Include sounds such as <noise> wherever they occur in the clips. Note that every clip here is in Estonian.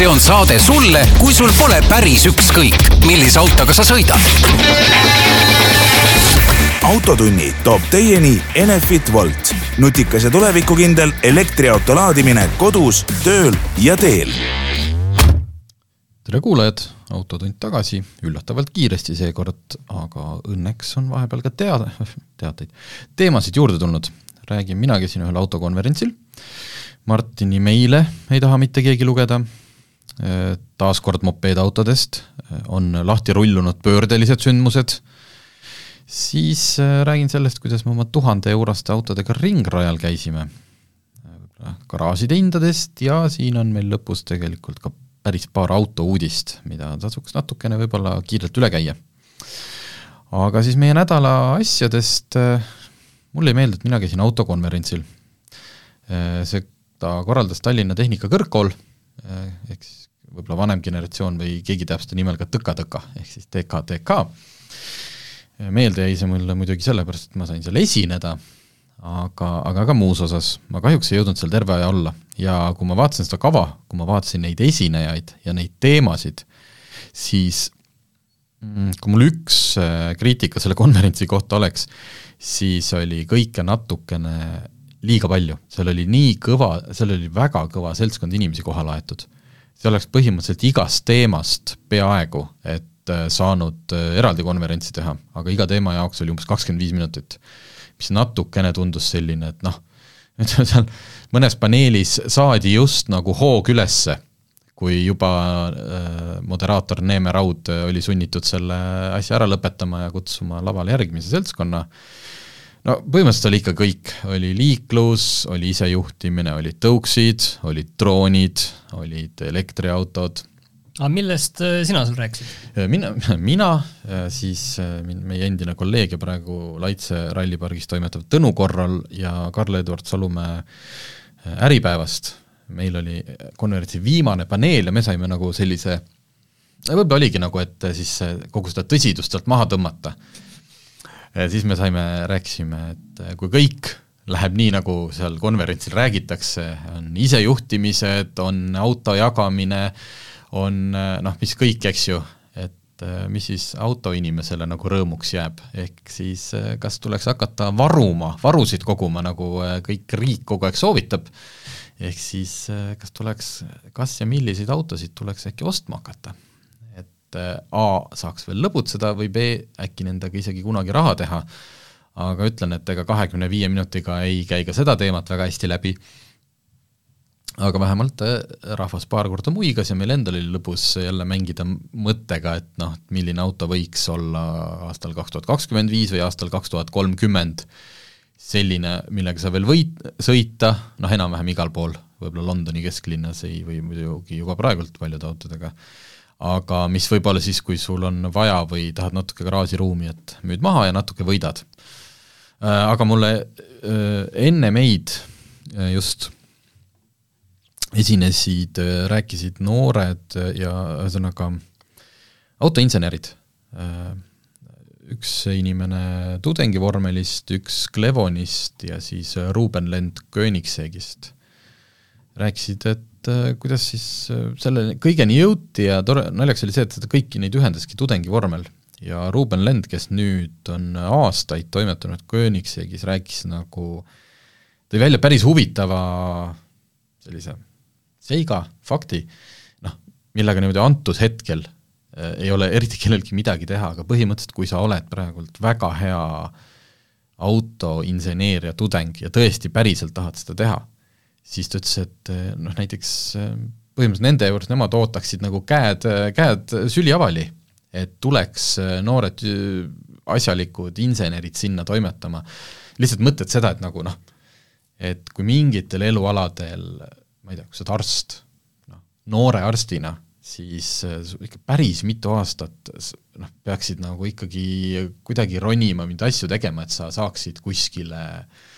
see on saade sulle, kui sul pole päris ükskõik, millise autoga sa sõidad. autotunni toob teieni Enefit Volt, nutikas ja tulevikukindel elektriauto laadimine kodus, tööl ja teel. tere kuulajad, Autotund tagasi, üllatavalt kiiresti seekord, aga õnneks on vahepeal ka teada, <laughs> teateid, teemasid juurde tulnud. räägin, mina käisin ühel autokonverentsil Martini meile ei taha mitte keegi lugeda, taas kord mopeedautodest, on lahti rullunud pöördelised sündmused, siis äh, räägin sellest, kuidas me oma tuhande euroste autodega ringrajal käisime, garaažide hindadest ja siin on meil lõpus tegelikult ka päris paar autouudist, mida tasuks natukene võib-olla kiirelt üle käia. aga siis meie nädala asjadest, mulle ei meeldi, et mina käisin autokonverentsil. Ta korraldas Tallinna Tehnikakõrgkool, eh, ehk siis võib-olla vanem generatsioon või keegi teab seda nimel ka Tõka-Tõka, ehk siis TKTK. meelde jäi see mulle muidugi sellepärast, et ma sain seal esineda, aga, aga ka muus osas ma kahjuks ei jõudnud seal terve aja olla ja kui ma vaatasin seda kava, kui ma vaatasin neid esinejaid ja neid teemasid, siis mm, kui mul üks eh, kriitika selle konverentsi kohta oleks, siis oli kõike natukene liiga palju, seal oli nii kõva, seal oli väga kõva seltskond inimesi kohale aetud. See oleks põhimõtteliselt igast teemast peaaegu, et äh, saanud äh, eraldi konverentsi teha, aga iga teema jaoks oli umbes kakskümmend viis minutit. mis natukene tundus selline, et noh, ütleme seal mõnes paneelis saadi just nagu hoog ülesse, kui juba äh, moderaator Neeme Raud oli sunnitud selle asja ära lõpetama ja kutsuma lavale järgmise seltskonna no põhimõtteliselt oli ikka kõik, oli liiklus, oli isejuhtimine, olid tõuksid, olid droonid, olid elektriautod. aga millest äh, sina seal rääkisid? Äh, mina, <laughs> mina, äh, siis meie endine kolleeg ja praegu Laitse rallipargis toimetav Tõnu Korral ja Karl-Edvard Salumäe Äripäevast, meil oli konverentsi viimane paneel ja me saime nagu sellise, võib-olla oligi nagu, et siis kogu seda tõsidust sealt maha tõmmata siis me saime, rääkisime, et kui kõik läheb nii, nagu seal konverentsil räägitakse, on isejuhtimised, on auto jagamine, on noh, mis kõik, eks ju, et mis siis autoinimesele nagu rõõmuks jääb, ehk siis kas tuleks hakata varuma, varusid koguma, nagu kõik riik kogu aeg soovitab, ehk siis kas tuleks, kas ja milliseid autosid tuleks äkki ostma hakata et äh, A saaks veel lõbutseda või B äkki nendega isegi kunagi raha teha, aga ütlen, et ega kahekümne viie minutiga ei käi ka seda teemat väga hästi läbi, aga vähemalt äh, rahvas paar korda muigas ja meil endal oli lõbus jälle mängida mõttega, et noh, milline auto võiks olla aastal kaks tuhat kakskümmend viis või aastal kaks tuhat kolmkümmend selline, millega sa veel võid sõita, noh enam-vähem igal pool, võib-olla Londoni kesklinnas ei, või muidugi juba praegult paljude autodega, aga mis võib-olla siis, kui sul on vaja või tahad natuke garaažiruumi, et müüd maha ja natuke võidad. Äh, aga mulle äh, enne meid äh, just esinesid, rääkisid noored ja ühesõnaga autoinsenerid. üks inimene tudengivormelist, üks Clevonist ja siis Ruuben Lend Koenigsegist rääkisid, et et äh, kuidas siis äh, selle kõigeni jõuti ja tore, naljakas oli see, et seda kõiki neid ühendaski tudengivormel. Ja Ruuben Lend, kes nüüd on aastaid toimetanud Königsegis, rääkis nagu, tõi välja päris huvitava sellise seiga, fakti, noh, millega niimoodi antud hetkel äh, ei ole eriti kellelgi midagi teha, aga põhimõtteliselt kui sa oled praegult väga hea autoinseneeria tudeng ja tõesti päriselt tahad seda teha, siis ta ütles, et eh, noh, näiteks eh, põhimõtteliselt nende juures nemad ootaksid nagu käed, käed süliavali, et tuleks eh, noored asjalikud insenerid sinna toimetama. lihtsalt mõtled seda, et nagu noh, et kui mingitel elualadel, ma ei tea, kui sa oled arst, noh, noore arstina, siis ikka päris mitu aastat noh, peaksid nagu ikkagi kuidagi ronima, mingeid asju tegema, et sa saaksid kuskile äh,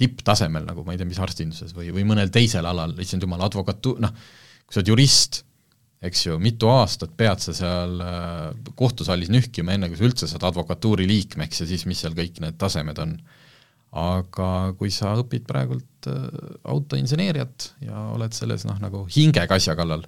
tipptasemel nagu ma ei tea, mis arstinduses või, või mõnel teisel alal, issand jumal, advokatu-, noh, kui sa oled jurist, eks ju, mitu aastat pead sa seal äh, kohtusaalis nühkima, enne kui sa üldse saad advokatuuri liikmeks ja siis mis seal kõik need tasemed on. aga kui sa õpid praegult äh, autoinseneeriat ja oled selles noh, nagu hingega asja kallal,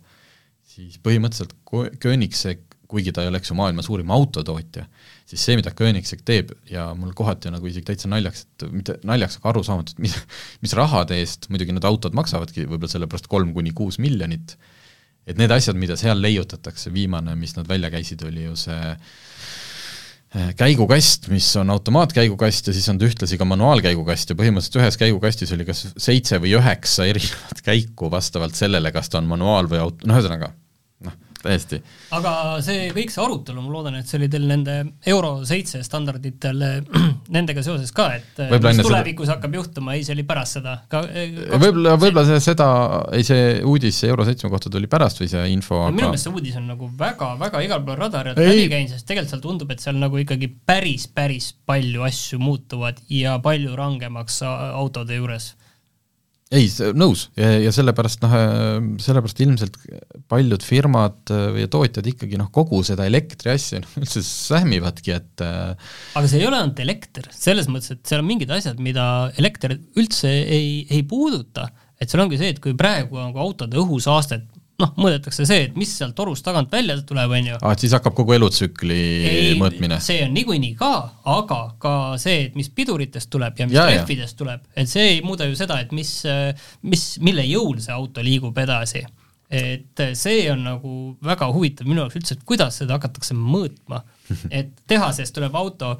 siis põhimõtteliselt Koenigsegg, kuigi ta ei oleks ju maailma suurim autotootja, siis see, mida Koenigsegg teeb ja mul kohati nagu isegi täitsa naljaks, et mitte naljaks, aga arusaamatu, et mis, mis rahade eest, muidugi need autod maksavadki võib-olla sellepärast kolm kuni kuus miljonit, et need asjad, mida seal leiutatakse, viimane, mis nad välja käisid, oli ju see eh, käigukast, mis on automaatkäigukast ja siis on ta ühtlasi ka manuaalkäigukast ja põhimõtteliselt ühes käigukastis oli kas seitse või üheksa erinevat <laughs> käiku vastavalt sellele, kas ta on manuaal või auto, no ühesõnaga, noh, täiesti. aga see kõik see arutelu, ma loodan, et see oli teil nende Euro seitse standarditel, <clears throat> nendega seoses ka, et Võibolla mis tulevikus seda... hakkab juhtuma, ei, see oli pärast seda. Ka võib-olla, võib-olla see, seda, ei see uudis Euro seitsme kohta tuli pärast või see info no, aga minu meelest see uudis on nagu väga-väga igal pool radari alt läbi käinud, sest tegelikult seal tundub, et seal nagu ikkagi päris, päris palju asju muutuvad ja palju rangemaks autode juures ei, nõus. Ja, ja sellepärast noh, sellepärast ilmselt paljud firmad ja tootjad ikkagi noh, kogu seda elektri asja noh, üldse sähmivadki, et äh, aga see ei ole ainult elekter, selles mõttes, et seal on mingid asjad, mida elekter üldse ei, ei puuduta, et seal ongi see, et kui praegu on autode õhusaastet noh, mõõdetakse see, et mis sealt torust tagant välja tuleb, on ju. aa, et siis hakkab kogu elutsükli ei, mõõtmine? see on niikuinii ka, aga ka see, et mis piduritest tuleb ja mis rehvidest tuleb, et see ei muuda ju seda, et mis, mis, mille jõul see auto liigub edasi. et see on nagu väga huvitav minu jaoks üldse, et kuidas seda hakatakse mõõtma. <laughs> et tehasest tuleb auto,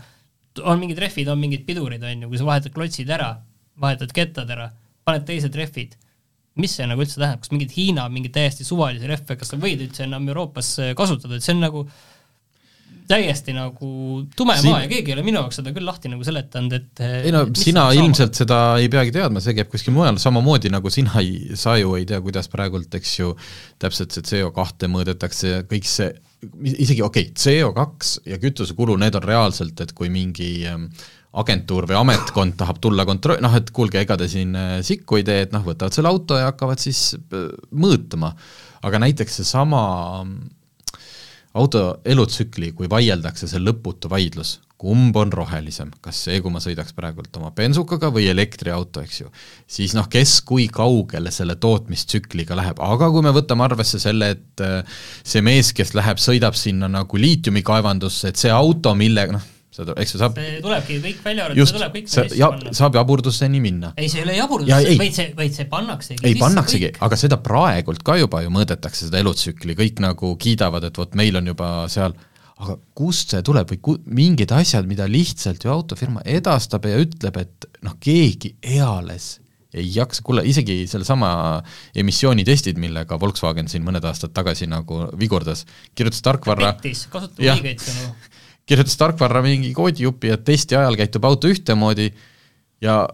on mingid rehvid, on mingid pidurid, on ju, kui sa vahetad klotsid ära, vahetad kettad ära, paned teised rehvid mis see nagu üldse tähendab, kas mingid Hiina mingeid täiesti suvalisi rehve, kas sa võid üldse enam Euroopas äh, kasutada, et see on nagu täiesti nagu tume Siin... maa ja keegi ei ole minu jaoks seda küll lahti nagu seletanud, et äh, ei no sina ilmselt saama? seda ei peagi teadma, see käib kuskil mujal, samamoodi nagu sina ei, sa ju ei tea, kuidas praegult, eks ju, täpselt see CO2 mõõdetakse, kõik see, isegi okei okay,, CO2 ja kütusekulu, need on reaalselt, et kui mingi ähm, agentuur või ametkond tahab tulla kontro-, noh et kuulge, ega te siin äh, sikku ei tee, et noh, võtavad selle auto ja hakkavad siis äh, mõõtma. aga näiteks seesama mm, auto elutsükli, kui vaieldakse, see lõputu vaidlus, kumb on rohelisem, kas see, kui ma sõidaks praegult oma bensukaga või elektriauto, eks ju, siis noh, kes kui kaugele selle tootmistsükliga läheb, aga kui me võtame arvesse selle, et äh, see mees, kes läheb, sõidab sinna nagu liitiumikaevandusse, et see auto, mille noh, seda, eks ju saab see tulebki kõik välja arvata, see tuleb kõik see, ja, saab jaburdusseni minna. ei, see ei ole jaburdus, vaid see, vaid see pannaksegi ei, pannaksegi, aga seda praegult ka juba ju mõõdetakse, seda elutsükli, kõik nagu kiidavad, et vot meil on juba seal. Aga kust see tuleb? Või ku-, mingid asjad, mida lihtsalt ju autofirma edastab ja ütleb, et noh, keegi eales ei jaksa, kuule isegi sellesama emissioonitestid, millega Volkswagen siin mõned aastad tagasi nagu vigurdas, kirjutas tarkvarra pettis, kasutab õigeid sõnu kirjutas tarkvarra mingi koodijupi, et testi ajal käitub auto ühtemoodi ja,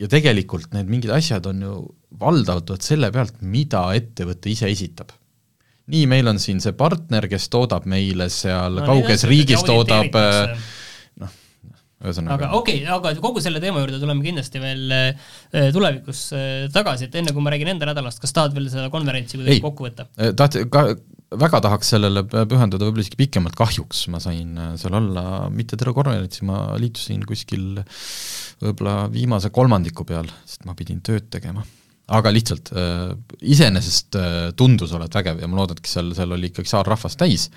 ja tegelikult need mingid asjad on ju valdavalt selle pealt, mida ettevõte ise esitab. nii, meil on siin see partner, kes toodab meile seal no, kauges riigis, toodab noh, ühesõnaga. aga okei okay,, aga kogu selle teema juurde tuleme kindlasti veel äh, tulevikus äh, tagasi, et enne kui ma räägin enda nädalast, kas tahad veel seda konverentsi kuidagi kokku võtta? Taht-, väga tahaks sellele pühendada võib-olla isegi pikemalt, kahjuks ma sain äh, seal olla mitte terve konverentsi, ma liitusin kuskil võib-olla viimase kolmandiku peal, sest ma pidin tööd tegema. aga lihtsalt äh, iseenesest äh, tundus olevat vägev ja ma loodangi, seal, seal oli ikkagi saarrahvas täis,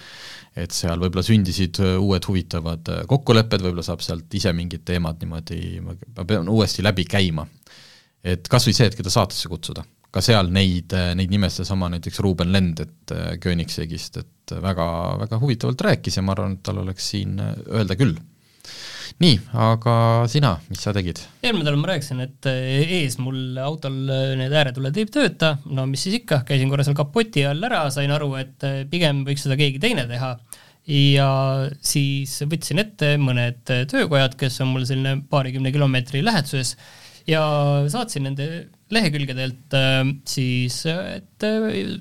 et seal võib-olla sündisid uued huvitavad kokkulepped, võib-olla saab sealt ise mingid teemad niimoodi, ma pean uuesti läbi käima. et kas või see, et keda saatesse kutsuda ka seal neid, neid nimes seesama näiteks Ruuben Lend, et äh, Königsegist, et väga, väga huvitavalt rääkis ja ma arvan, et tal oleks siin äh, öelda küll. nii, aga sina, mis sa tegid? eelmine nädal ma rääkisin, et äh, ees mul autol need ääretuled ei tööta, no mis siis ikka, käisin korra seal kapoti all ära, sain aru, et pigem võiks seda keegi teine teha ja siis võtsin ette mõned töökojad, kes on mul selline paarikümne kilomeetri läheduses ja saatsin nende lehekülgedelt äh, siis, et äh,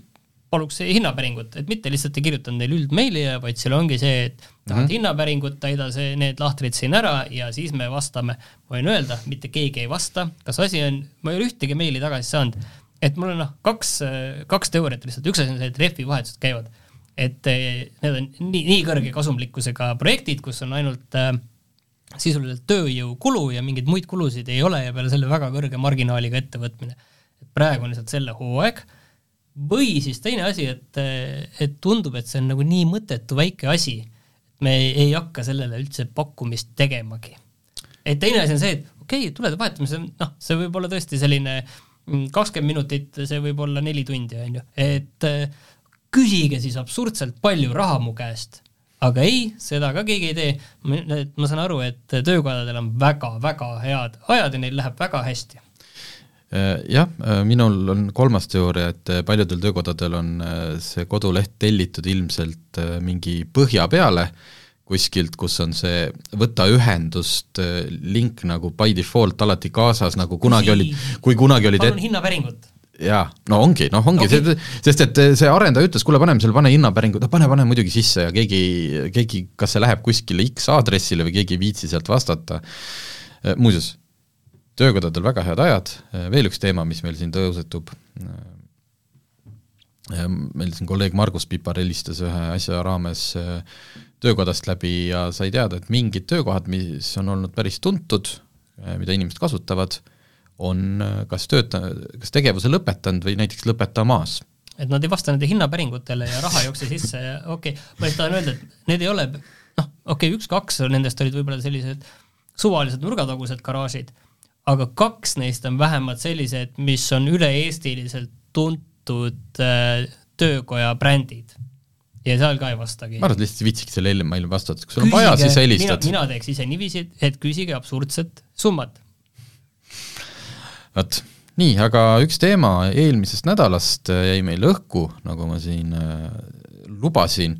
paluks hinnapäringut, et mitte lihtsalt ei kirjutanud neile üldmeili, vaid seal ongi see, et tahad mm -hmm. hinnapäringut, täida see, need lahtrid siin ära ja siis me vastame. ma võin öelda, mitte keegi ei vasta, kas asi on, ma ei ole ühtegi meili tagasi saanud, et mul on noh, kaks, kaks teooriat lihtsalt, üks asi on see, et rehvivahetused käivad. et need on nii, nii kõrge kasumlikkusega projektid, kus on ainult äh, sisuliselt tööjõukulu ja mingeid muid kulusid ei ole ja peale selle väga kõrge marginaaliga ettevõtmine. et praegu on lihtsalt selle hooaeg, või siis teine asi, et, et tundub, et see on nagu nii mõttetu väike asi, et me ei, ei hakka sellele üldse pakkumist tegemagi. et teine asi on see, et okei okay,, tulede on noh, see võib olla tõesti selline mm, kakskümmend minutit, see võib olla neli tundi, on ju, et küsige siis absurdselt palju raha mu käest aga ei, seda ka keegi ei tee. ma saan aru, et töökodadel on väga-väga head ajad ja neil läheb väga hästi. Äh, jah, äh, minul on kolmas teooria, et äh, paljudel töökodadel on see koduleht tellitud ilmselt mingi põhja peale, kuskilt, kus on see võta ühendust link nagu by default alati kaasas, nagu kunagi oli, kui kunagi olid palun hinnapäringut jaa, no ongi, noh ongi okay., sest et see arendaja ütles, kuule, paneme selle, pane hinnapäringu, no pane, pane muidugi sisse ja keegi, keegi, kas see läheb kuskile X aadressile või keegi ei viitsi sealt vastata. muuseas, töökodadel väga head ajad, veel üks teema, mis meil siin tõusetub, meil siin kolleeg Margus Pipar helistas ühe asja raames töökodast läbi ja sai teada, et mingid töökohad, mis on olnud päris tuntud, mida inimesed kasutavad, on kas tööta-, kas tegevuse lõpetanud või näiteks lõpetamas. et nad ei vasta nende hinnapäringutele ja raha ei jookse sisse ja okei okay,, ma lihtsalt tahan öelda, et need ei ole noh, okei okay,, üks-kaks nendest olid võib-olla sellised suvalised nurgatagused garaažid, aga kaks neist on vähemalt sellised, mis on üle-eestiliselt tuntud äh, töökoja brändid ja seal ka ei vastagi. ma arvan, et lihtsalt ei viitsigi selle emaili vastata, kui sul on vaja, siis helistad. mina teeks ise niiviisi, et küsige absurdset summat vot, nii, aga üks teema eelmisest nädalast äh, jäi meil õhku, nagu ma siin äh, lubasin,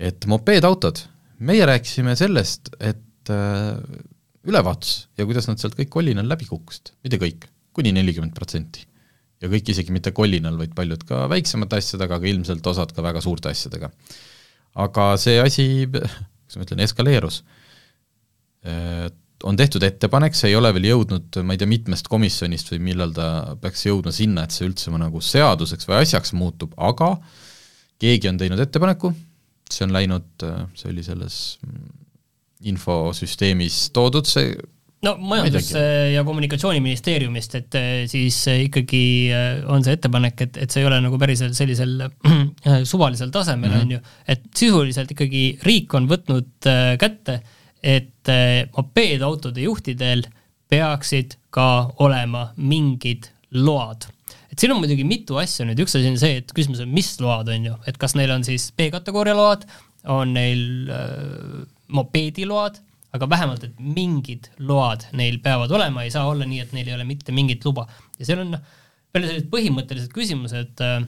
et mopeedautod, meie rääkisime sellest, et äh, ülevaatus ja kuidas nad sealt kõik kolinal läbi kukkusid, mitte kõik, kuni nelikümmend protsenti. ja kõik isegi mitte kolinal, vaid paljud ka väiksemate asjadega, aga ilmselt osad ka väga suurte asjadega. aga see asi, <laughs> kuidas ma ütlen, eskaleerus on tehtud ettepanek, see ei ole veel jõudnud, ma ei tea, mitmest komisjonist või millal ta peaks jõudma sinna, et see üldse nagu seaduseks või asjaks muutub, aga keegi on teinud ettepaneku, see on läinud, see oli selles infosüsteemis toodud, see no Majandus- ja Kommunikatsiooniministeeriumist, et eh, siis eh, ikkagi eh, on see ettepanek, et, et see ei ole nagu päriselt sellisel <clears throat> suvalisel tasemel, mhm. on ju, et sisuliselt ikkagi riik on võtnud kätte äh, et eh, mopeedautode juhtidel peaksid ka olema mingid load. et siin on muidugi mitu asja nüüd, üks asi on see, et küsimus on, mis load on ju, et kas neil on siis B-kategooria load, on neil äh, mopeediload, aga vähemalt, et mingid load neil peavad olema, ei saa olla nii, et neil ei ole mitte mingit luba. ja seal on noh, peale sellised põhimõttelised küsimused äh,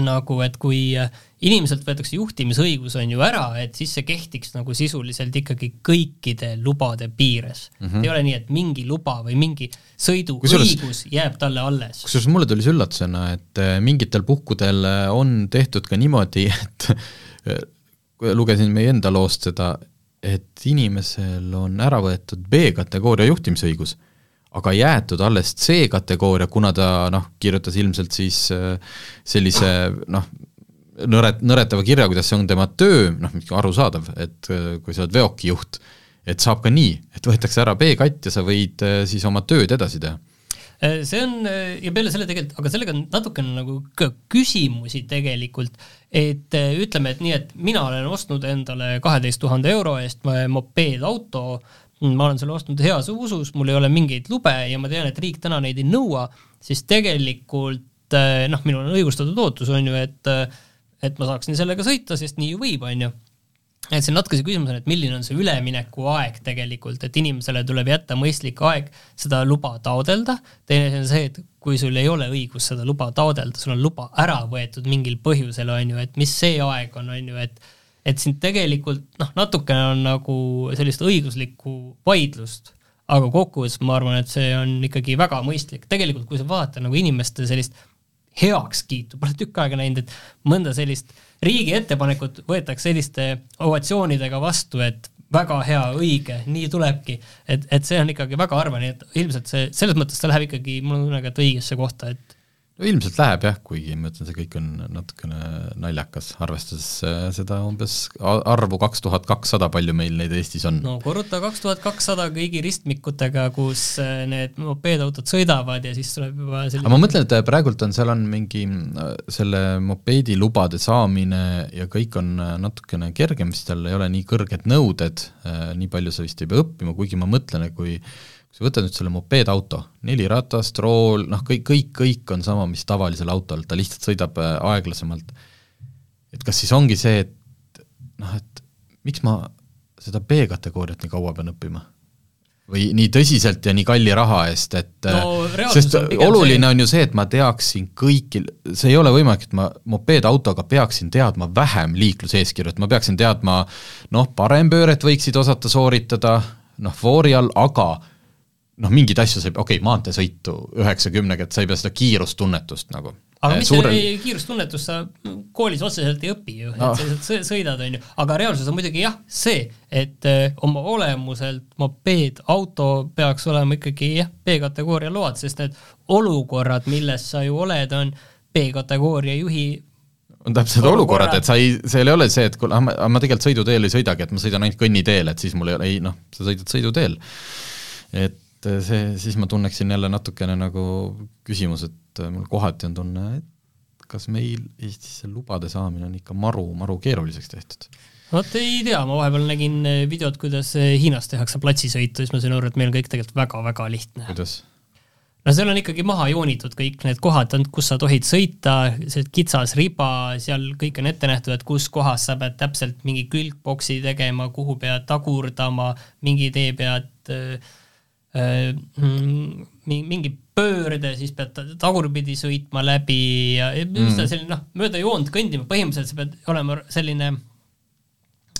nagu, et kui äh, inimeselt võetakse juhtimisõigus, on ju ära, et siis see kehtiks nagu sisuliselt ikkagi kõikide lubade piires mm. -hmm. ei ole nii, et mingi luba või mingi sõiduõigus jääb talle alles. kusjuures mulle tuli see üllatusena, et äh, mingitel puhkudel äh, on tehtud ka niimoodi, <laughs> et lugesin meie enda loost seda, et inimesel on ära võetud B-kategooria juhtimisõigus aga jäetud alles C-kategooria, kuna ta noh, kirjutas ilmselt siis äh, sellise noh, nõret-, nõretava kirja, kuidas see on tema töö, noh, arusaadav, et äh, kui sa oled veokijuht, et saab ka nii, et võetakse ära B-katt ja sa võid äh, siis oma tööd edasi teha. See on ja peale selle tegelikult, aga sellega on natukene nagu ka küsimusi tegelikult, et ütleme, et nii, et mina olen ostnud endale kaheteist tuhande euro eest mopeedauto, ma olen selle ostnud heas usus, mul ei ole mingeid lube ja ma tean, et riik täna neid ei nõua, siis tegelikult noh, minul on õigustatud ootus, on ju, et eh, et ma saaksin sellega sõita, sest nii ju võib, on ju. et see natuke see küsimus on, et milline on see üleminekuaeg tegelikult, et inimesele tuleb jätta mõistlik aeg seda luba taodelda, teine asi on see, et kui sul ei ole õigus seda luba taodelda, sul on luba ära võetud mingil põhjusel, on ju, et mis see aeg on, on ju, et et siin tegelikult noh, natukene on nagu sellist õiguslikku vaidlust, aga kokkuvõttes ma arvan, et see on ikkagi väga mõistlik, tegelikult kui sa vaatad nagu inimeste sellist heakskiitu, pole tükk aega näinud, et mõnda sellist riigi ettepanekut võetakse selliste ovatsioonidega vastu, et väga hea, õige, nii tulebki, et, et see on ikkagi väga harva, nii et ilmselt see, selles mõttes ta läheb ikkagi, mul on tunne et õigesse kohta, et no ilmselt läheb jah, kuigi ma ütlen, see kõik on natukene naljakas, arvestades äh, seda umbes arvu kaks tuhat kakssada, palju meil neid Eestis on. no korruta kaks tuhat kakssada kõigi ristmikutega, kus äh, need mopeedautod sõidavad ja siis tuleb juba selline aga ma mõtlen, et äh, praegult on, seal on mingi selle mopeedilubade saamine ja kõik on natukene kergem, sest tal ei ole nii kõrged nõuded, nii palju sa vist ei pea õppima, kuigi ma mõtlen, et kui sa võtad nüüd selle mopeedauto, neli ratast, rool, noh kõik, kõik, kõik on sama, mis tavalisel autol, ta lihtsalt sõidab äh, aeglasemalt. et kas siis ongi see, et noh, et miks ma seda B-kategooriat nii kaua pean õppima? või nii tõsiselt ja nii kalli raha eest, et äh, no, sest on oluline see... on ju see, et ma teaksin kõiki, see ei ole võimalik, et ma mopeedautoga peaksin teadma vähem liikluseeskirju, et ma peaksin teadma noh, parempööret võiksid osata sooritada, noh, foori all, aga noh, mingeid asju sa ei pea, okei okay,, maanteesõitu üheksakümnega, et sa ei pea seda kiirustunnetust nagu aga eh, mis suurel... see kiirustunnetust sa koolis otseselt ei õpi ju, et no. sa lihtsalt sõidad, on ju, aga reaalsus on muidugi jah, see, et eh, oma olemuselt mopeedauto peaks olema ikkagi jah, B-kategooria load, sest need olukorrad, milles sa ju oled, on B-kategooria juhi on täpselt olukorrad, et sa ei, seal ei ole see, et kuule, ma, ma tegelikult sõiduteel ei sõidagi, et ma sõidan ainult kõnniteel, et siis mul ei ole, ei noh, sa sõidad sõiduteel. et et eh, see, siis ma tunneksin jälle natukene nagu küsimus, et eh, mul kohati on tunne, et kas meil Eestis see lubade saamine on ikka maru, maru keeruliseks tehtud vot ei tea, ma vahepeal nägin eh, videot, kuidas Hiinas tehakse platsisõitu, siis ma sain aru, et meil on kõik tegelikult väga-väga lihtne. kuidas? no seal on ikkagi maha joonitud kõik need kohad, kus sa tohid sõita, see kitsas riba, seal kõik on ette nähtud, et kus kohas sa pead täpselt mingi külgboksi tegema, kuhu pead tagurdama, mingi tee pead äh, mingi pöörde, siis pead tagurpidi sõitma läbi ja mm. selline noh, mööda joont kõndima, põhimõtteliselt sa pead olema selline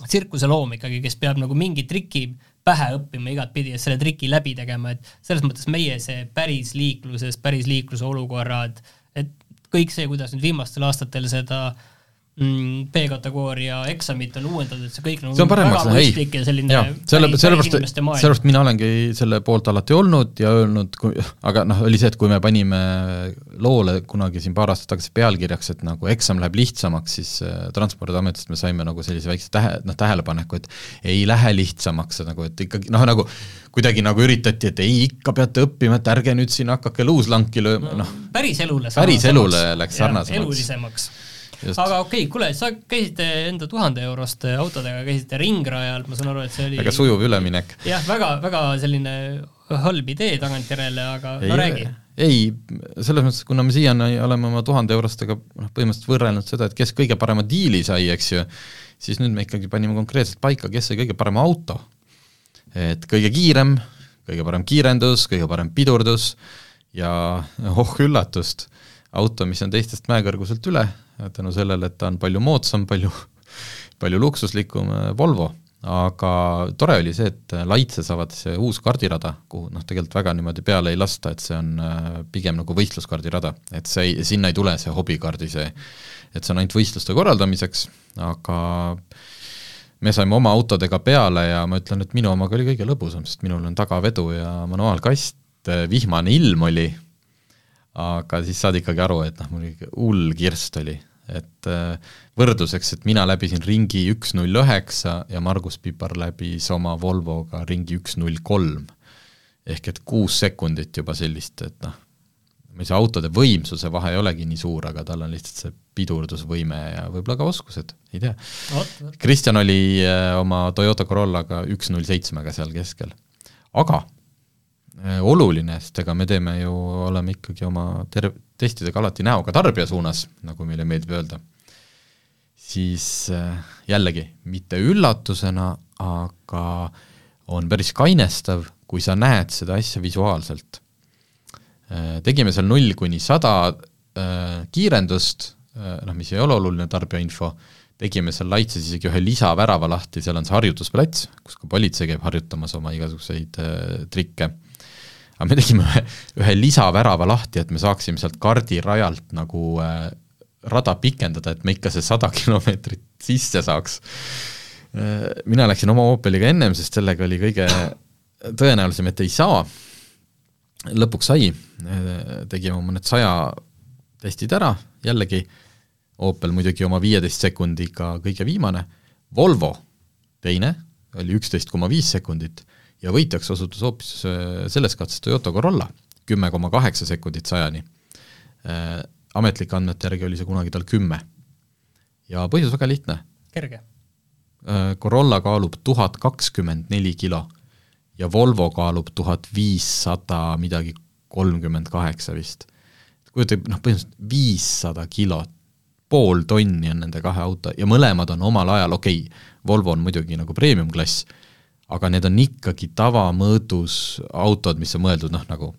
tsirkuseloom ikkagi, kes peab nagu mingi triki pähe õppima igatpidi ja selle triki läbi tegema, et selles mõttes meie see päris liikluses, päris liikluse olukorrad, et kõik see, kuidas nüüd viimastel aastatel seda äh, mm, B-kategooria eksamit on uuendatud, et see kõik nagu see on paremaks läinud, ei, selline selle, sellepärast, sellepärast mina olengi selle poolt alati olnud ja öelnud, aga noh, oli see, et kui me panime loole kunagi siin paar aastat tagasi pealkirjaks, et nagu eksam läheb lihtsamaks, siis äh, Transpordiametist me saime nagu sellise väikse tähe, noh tähelepaneku, et ei lähe lihtsamaks, nagu et ikkagi noh, nagu kuidagi nagu üritati, et ei, ikka peate õppima, et ärge nüüd siin hakake luuslanki lööma, noh. päris elule. päris elule läks sarnasemaks. elulisemaks. Aga okei okay,, kuule, sa käisite enda tuhande euroste autodega, käisite ringrajal, ma saan aru, et see oli väga sujuv üleminek. jah, väga, väga selline halb idee tagantjärele, aga ei, no räägi. ei, selles mõttes, kuna me siiani oleme oma tuhande eurostega noh, põhimõtteliselt võrrelnud seda, et kes kõige parema diili sai, eks ju, siis nüüd me ikkagi panime konkreetselt paika, kes sai kõige parema auto. et kõige kiirem, kõige parem kiirendus, kõige parem pidurdus ja oh üllatust, auto, mis on teistest mäekõrguselt üle tänu sellele, et ta on palju moodsam, palju, palju luksuslikum äh, Volvo, aga tore oli see, et Laitses avati see uus kardirada, kuhu noh, tegelikult väga niimoodi peale ei lasta, et see on äh, pigem nagu võistluskardirada, et see ei, sinna ei tule see hobikaardi see, et see on ainult võistluste korraldamiseks, aga me saime oma autodega peale ja ma ütlen, et minu omaga oli kõige lõbusam, sest minul on tagavedu ja manuaalkast, vihmane ilm oli aga siis saad ikkagi aru, et noh, mul ikka hull kirst oli, et äh, võrdluseks, et mina läbisin ringi üks null üheksa ja Margus Pipar läbis oma Volvoga ringi üks null kolm. ehk et kuus sekundit juba sellist, et noh, see autode võimsuse vahe ei olegi nii suur, aga tal on lihtsalt see pidurdusvõime ja võib-olla ka oskused, ei tea. Kristjan oli äh, oma Toyota Corollaga üks null seitsmega seal keskel. aga oluline, sest ega me teeme ju, oleme ikkagi oma ter-, testidega alati näoga tarbija suunas, nagu meile meeldib öelda, siis äh, jällegi, mitte üllatusena, aga on päris kainestav, kui sa näed seda asja visuaalselt. Äh, tegime seal null kuni sada kiirendust, noh, mis ei ole oluline tarbijainfo, tegime seal Laitses isegi ühe lisavärava lahti, seal on see harjutusplats, kus ka politsei käib harjutamas oma igasuguseid trikke aga me tegime ühe, ühe lisavärava lahti, et me saaksime sealt kardirajalt nagu äh, rada pikendada, et me ikka see sada <laughs> kilomeetrit sisse saaks. Äh,. mina läksin oma Opeliga ennem, sest sellega oli kõige tõenäolisem, et ei saa, lõpuks sai. Äh,, tegime mõned saja testid ära, jällegi Opel muidugi oma viieteist sekundiga kõige viimane, Volvo teine, oli üksteist koma viis sekundit ja võitjaks osutus hoopis äh, selles katses Toyota Corolla, kümme koma kaheksa sekundit sajani. Äh, ametlike andmete järgi oli see kunagi tal kümme. ja põhjus väga lihtne. kerge. Äh, Corolla kaalub tuhat kakskümmend neli kilo ja Volvo kaalub tuhat viissada midagi kolmkümmend kaheksa vist. kujutage, noh põhimõtteliselt viissada kilot, pool tonni on nende kahe auto ja mõlemad on omal ajal, okei okay,, Volvo on muidugi nagu premium-klass, aga need on ikkagi tavamõõdus autod, mis on mõeldud noh, nagu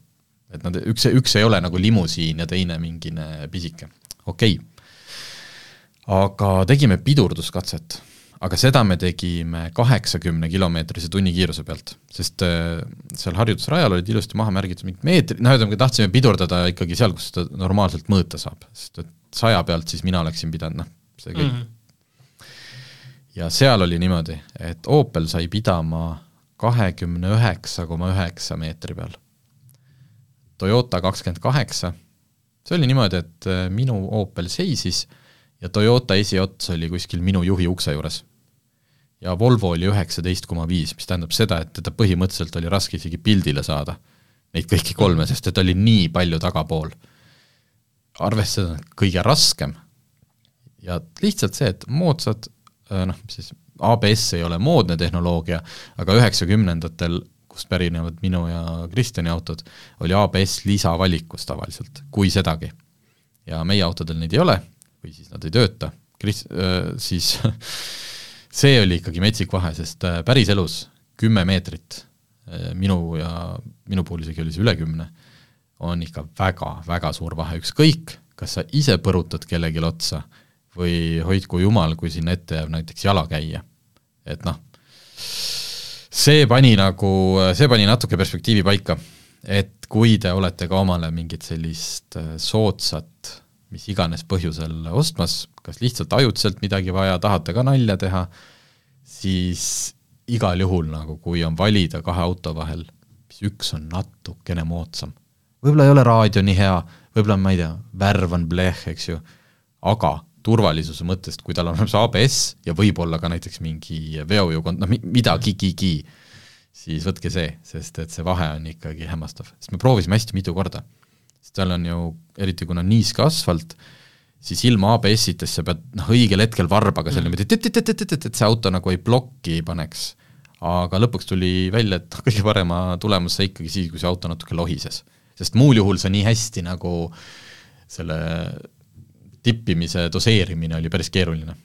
et nad, üks, üks ei ole nagu limusiin ja teine mingine pisike, okei. Okay.. aga tegime pidurduskatset, aga seda me tegime kaheksakümne kilomeetrise tunnikiiruse pealt, sest äh, seal harjutusrajal olid ilusti maha märgitud mingid meetrid, noh ütleme, tahtsime pidurdada ikkagi seal, kus seda normaalselt mõõta saab, sest et saja pealt siis mina oleksin pidanud, noh, see kõik mm. -hmm ja seal oli niimoodi, et Opel sai pidama kahekümne üheksa koma üheksa meetri peal. Toyota kakskümmend kaheksa, see oli niimoodi, et äh, minu Opel seisis ja Toyota esiots oli kuskil minu juhi ukse juures. ja Volvo oli üheksateist koma viis, mis tähendab seda, et teda põhimõtteliselt oli raske isegi pildile saada, neid kõiki kolme, sest et oli nii palju tagapool. arvestada kõige raskem ja lihtsalt see, et moodsad noh, siis ABS ei ole moodne tehnoloogia, aga üheksakümnendatel, kust pärinevad minu ja Kristjani autod, oli ABS lisavalikus tavaliselt, kui sedagi. ja meie autodel neid ei ole või siis nad ei tööta, Kris-, äh, siis <laughs> see oli ikkagi metsik vahe, sest äh, päriselus kümme meetrit minu ja minu puhul isegi oli see üle kümne, on ikka väga-väga suur vahe, ükskõik, kas sa ise põrutad kellelegi otsa või hoidku jumal, kui sinna ette jääb näiteks jalakäija. et noh, see pani nagu, see pani natuke perspektiivi paika, et kui te olete ka omale mingit sellist äh, soodsat, mis iganes põhjusel ostmas, kas lihtsalt ajutiselt midagi vaja, tahate ka nalja teha, siis igal juhul nagu, kui on valida kahe auto vahel, siis üks on natukene moodsam. võib-olla ei ole raadio nii hea, võib-olla ma ei tea, värv on bleh, eks ju, aga turvalisuse mõttest, kui tal on olemas ABS ja võib-olla ka näiteks mingi veojõukond, noh midagigi, siis võtke see, sest et see vahe on ikkagi hämmastav, sest me proovisime hästi mitu korda. sest seal on ju, eriti kuna niiske asfalt, siis ilma ABS-itest sa pead noh, õigel hetkel varbaga seal niimoodi, et, see auto nagu ei plokki ei paneks. aga lõpuks tuli välja, et <laughs> kõige parema tulemuse sai ikkagi siis, kui see auto natuke lohises. sest muul juhul sa nii hästi nagu selle tippimise doseerimine oli päris keeruline.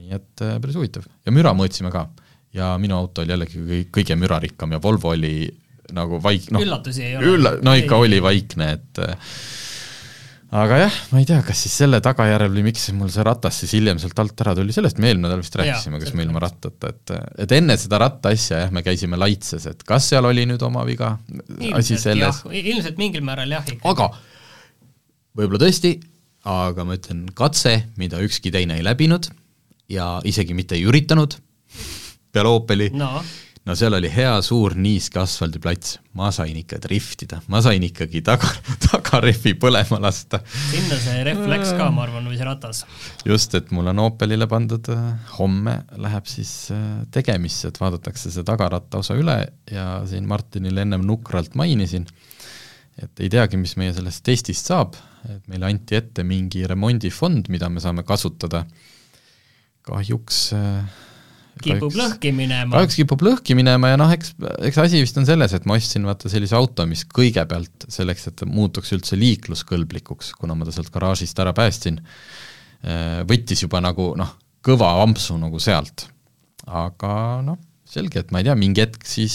nii et äh, päris huvitav ja müra mõõtsime ka ja minu auto oli jällegi kõige mürarikkam ja Volvo oli nagu vaik-, noh üllatusi ei ole? ülla-, no ikka ei. oli vaikne, et äh, aga jah, ma ei tea, kas siis selle tagajärjel või miks mul see ratas siis hiljem sealt alt ära tuli, sellest me eelmine nädal vist rääkisime, kas me ilma rattata, et et enne seda ratta asja jah, me käisime laitses, et kas seal oli nüüd oma viga, asi selles. ilmselt mingil määral jah aga võib-olla tõesti aga ma ütlen, katse, mida ükski teine ei läbinud ja isegi mitte ei üritanud peale Opeli no., no seal oli hea suur niiske asfaldiplats, ma sain ikka driftida, ma sain ikkagi taga, <laughs> tagarehvi põlema lasta. sinna see rehv läks ka, ma arvan, või see ratas. just, et mul on Opelile pandud, äh, homme läheb siis äh, tegemisse, et vaadatakse see tagaratta osa üle ja siin Martinile ennem nukralt mainisin, et ei teagi, mis meie sellest testist saab, et meile anti ette mingi remondifond, mida me saame kasutada, kahjuks äh, kipub lõhki minema. kahjuks kipub lõhki minema ja noh, eks, eks asi vist on selles, et ma ostsin vaata sellise auto, mis kõigepealt selleks, et muutuks üldse liikluskõlblikuks, kuna ma ta sealt garaažist ära päästsin, äh, võttis juba nagu noh, kõva ampsu nagu sealt. aga noh, selge, et ma ei tea, mingi hetk siis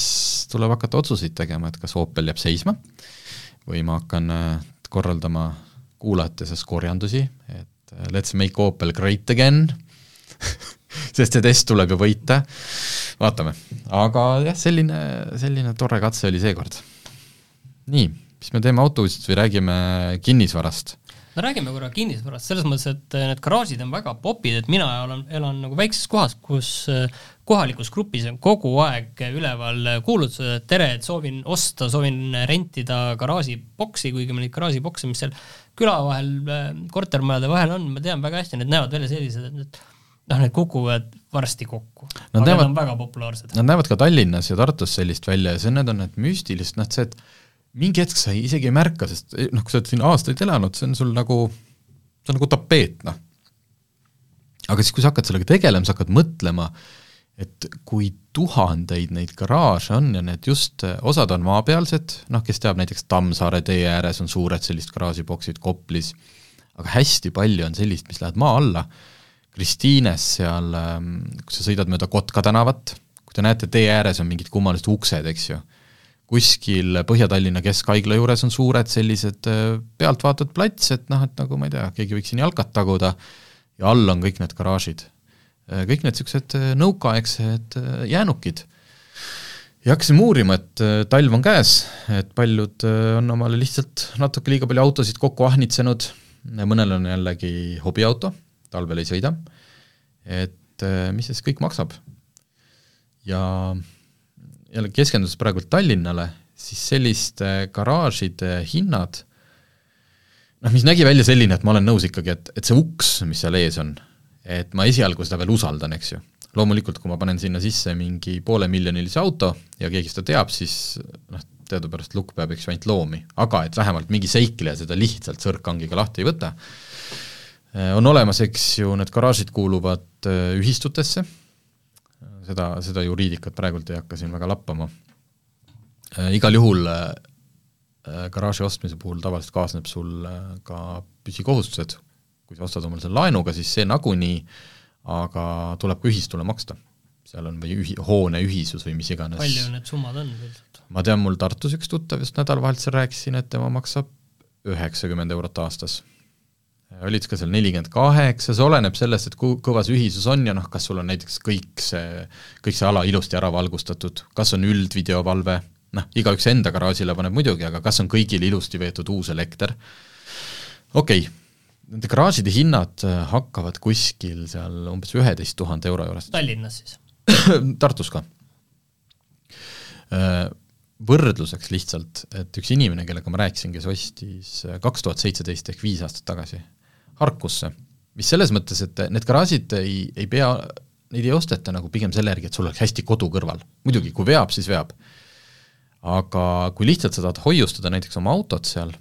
tuleb hakata otsuseid tegema, et kas Opel jääb seisma või ma hakkan äh, korraldama kuulajate seas korjandusi, et äh, let's make Opel great again <laughs> sest see test tuleb ju võita, vaatame. aga jah, selline, selline tore katse oli seekord. nii, mis me teeme autouudistest või räägime kinnisvarast? no räägime korra kinnisvarast, selles mõttes, et äh, need garaažid on väga popid, et mina olen, elan nagu väikses kohas, kus kohalikus grupis on kogu aeg üleval kuulutused, et tere, et soovin osta, soovin rentida garaažiboksi, kuigi ma neid garaažibokse, mis seal küla vahel, kortermajade vahel on, ma tean väga hästi, need näevad välja sellised, et need noh, need kukuvad varsti kokku. Nad aga näevad- need on väga populaarsed. Nad näevad ka Tallinnas ja Tartus sellist välja ja see, need on need müstilised, noh see, et mingi hetk sa ei, isegi ei märka, sest noh, kui sa oled siin aastaid elanud, see on sul nagu, see on nagu tapeet, noh. aga siis, kui sa hakkad sellega tegelema, sa hakkad mõtlema, et kui tuhandeid neid garaaže on ja need just, osad on maapealsed, noh, kes teab, näiteks Tammsaare tee ääres on suured sellised garaažiboksid, Koplis, aga hästi palju on sellist, mis lähevad maa alla, Kristiines seal, kui sa sõidad mööda Kotka tänavat, kui te näete, tee ääres on mingid kummalised uksed, eks ju, kuskil Põhja-Tallinna Keskhaigla juures on suured sellised äh, pealtvaatav plats, et noh, et nagu ma ei tea, keegi võiks siin jalkat taguda ja all on kõik need garaažid. Kõik need niisugused äh, nõukaaegsed äh, jäänukid. ja hakkasime uurima, et talv on käes, et paljud on omale lihtsalt natuke liiga palju autosid kokku ahnitsenud, mõnel on jällegi hobiauto, talvel ei sõida, et mis see siis kõik maksab. ja jälle keskendudes praegu Tallinnale, siis selliste garaažide hinnad noh, mis nägi välja selline, et ma olen nõus ikkagi, et, et see uks, mis seal ees on, et ma esialgu seda veel usaldan, eks ju. loomulikult, kui ma panen sinna sisse mingi poolemiljonilise auto ja keegi seda teab, siis noh, teadupärast lukk peab, eks ju, ainult loomi, aga et vähemalt mingi seikleja seda lihtsalt sõrkkangiga lahti ei võta, on olemas, eks ju, need garaažid kuuluvad ühistutesse, seda, seda juriidikat praegult ei hakka siin väga lappama. igal juhul garaaži ostmise puhul tavaliselt kaasneb sul ka püsikohustused, kui sa ostad omale selle laenuga, siis see nagunii, aga tuleb ka ühistule maksta. seal on või ühi-, hoone ühisus või mis iganes. palju need summad on üldiselt? ma tean, mul Tartus üks tuttav just nädalavahetusel rääkisin, et tema maksab üheksakümmend eurot aastas. olid ka seal nelikümmend kaheksa, see oleneb sellest, et ku-, kõva see ühisus on ja noh, kas sul on näiteks kõik see, kõik see ala ilusti ära valgustatud, kas on üldvideovalve, noh, igaüks enda garaažile paneb muidugi, aga kas on kõigil ilusti veetud uus elekter, okei okay., nende garaažide hinnad hakkavad kuskil seal umbes üheteist tuhande euro juures. Tallinnas siis? <clears throat> Tartus ka. Võrdluseks lihtsalt, et üks inimene, kellega ma rääkisin, kes ostis kaks tuhat seitseteist ehk viis aastat tagasi Harkusse, mis selles mõttes, et need garaažid ei, ei pea, neid ei osteta nagu pigem selle järgi, et sul oleks hästi kodu kõrval. muidugi, kui veab, siis veab. aga kui lihtsalt sa tahad hoiustada näiteks oma autot seal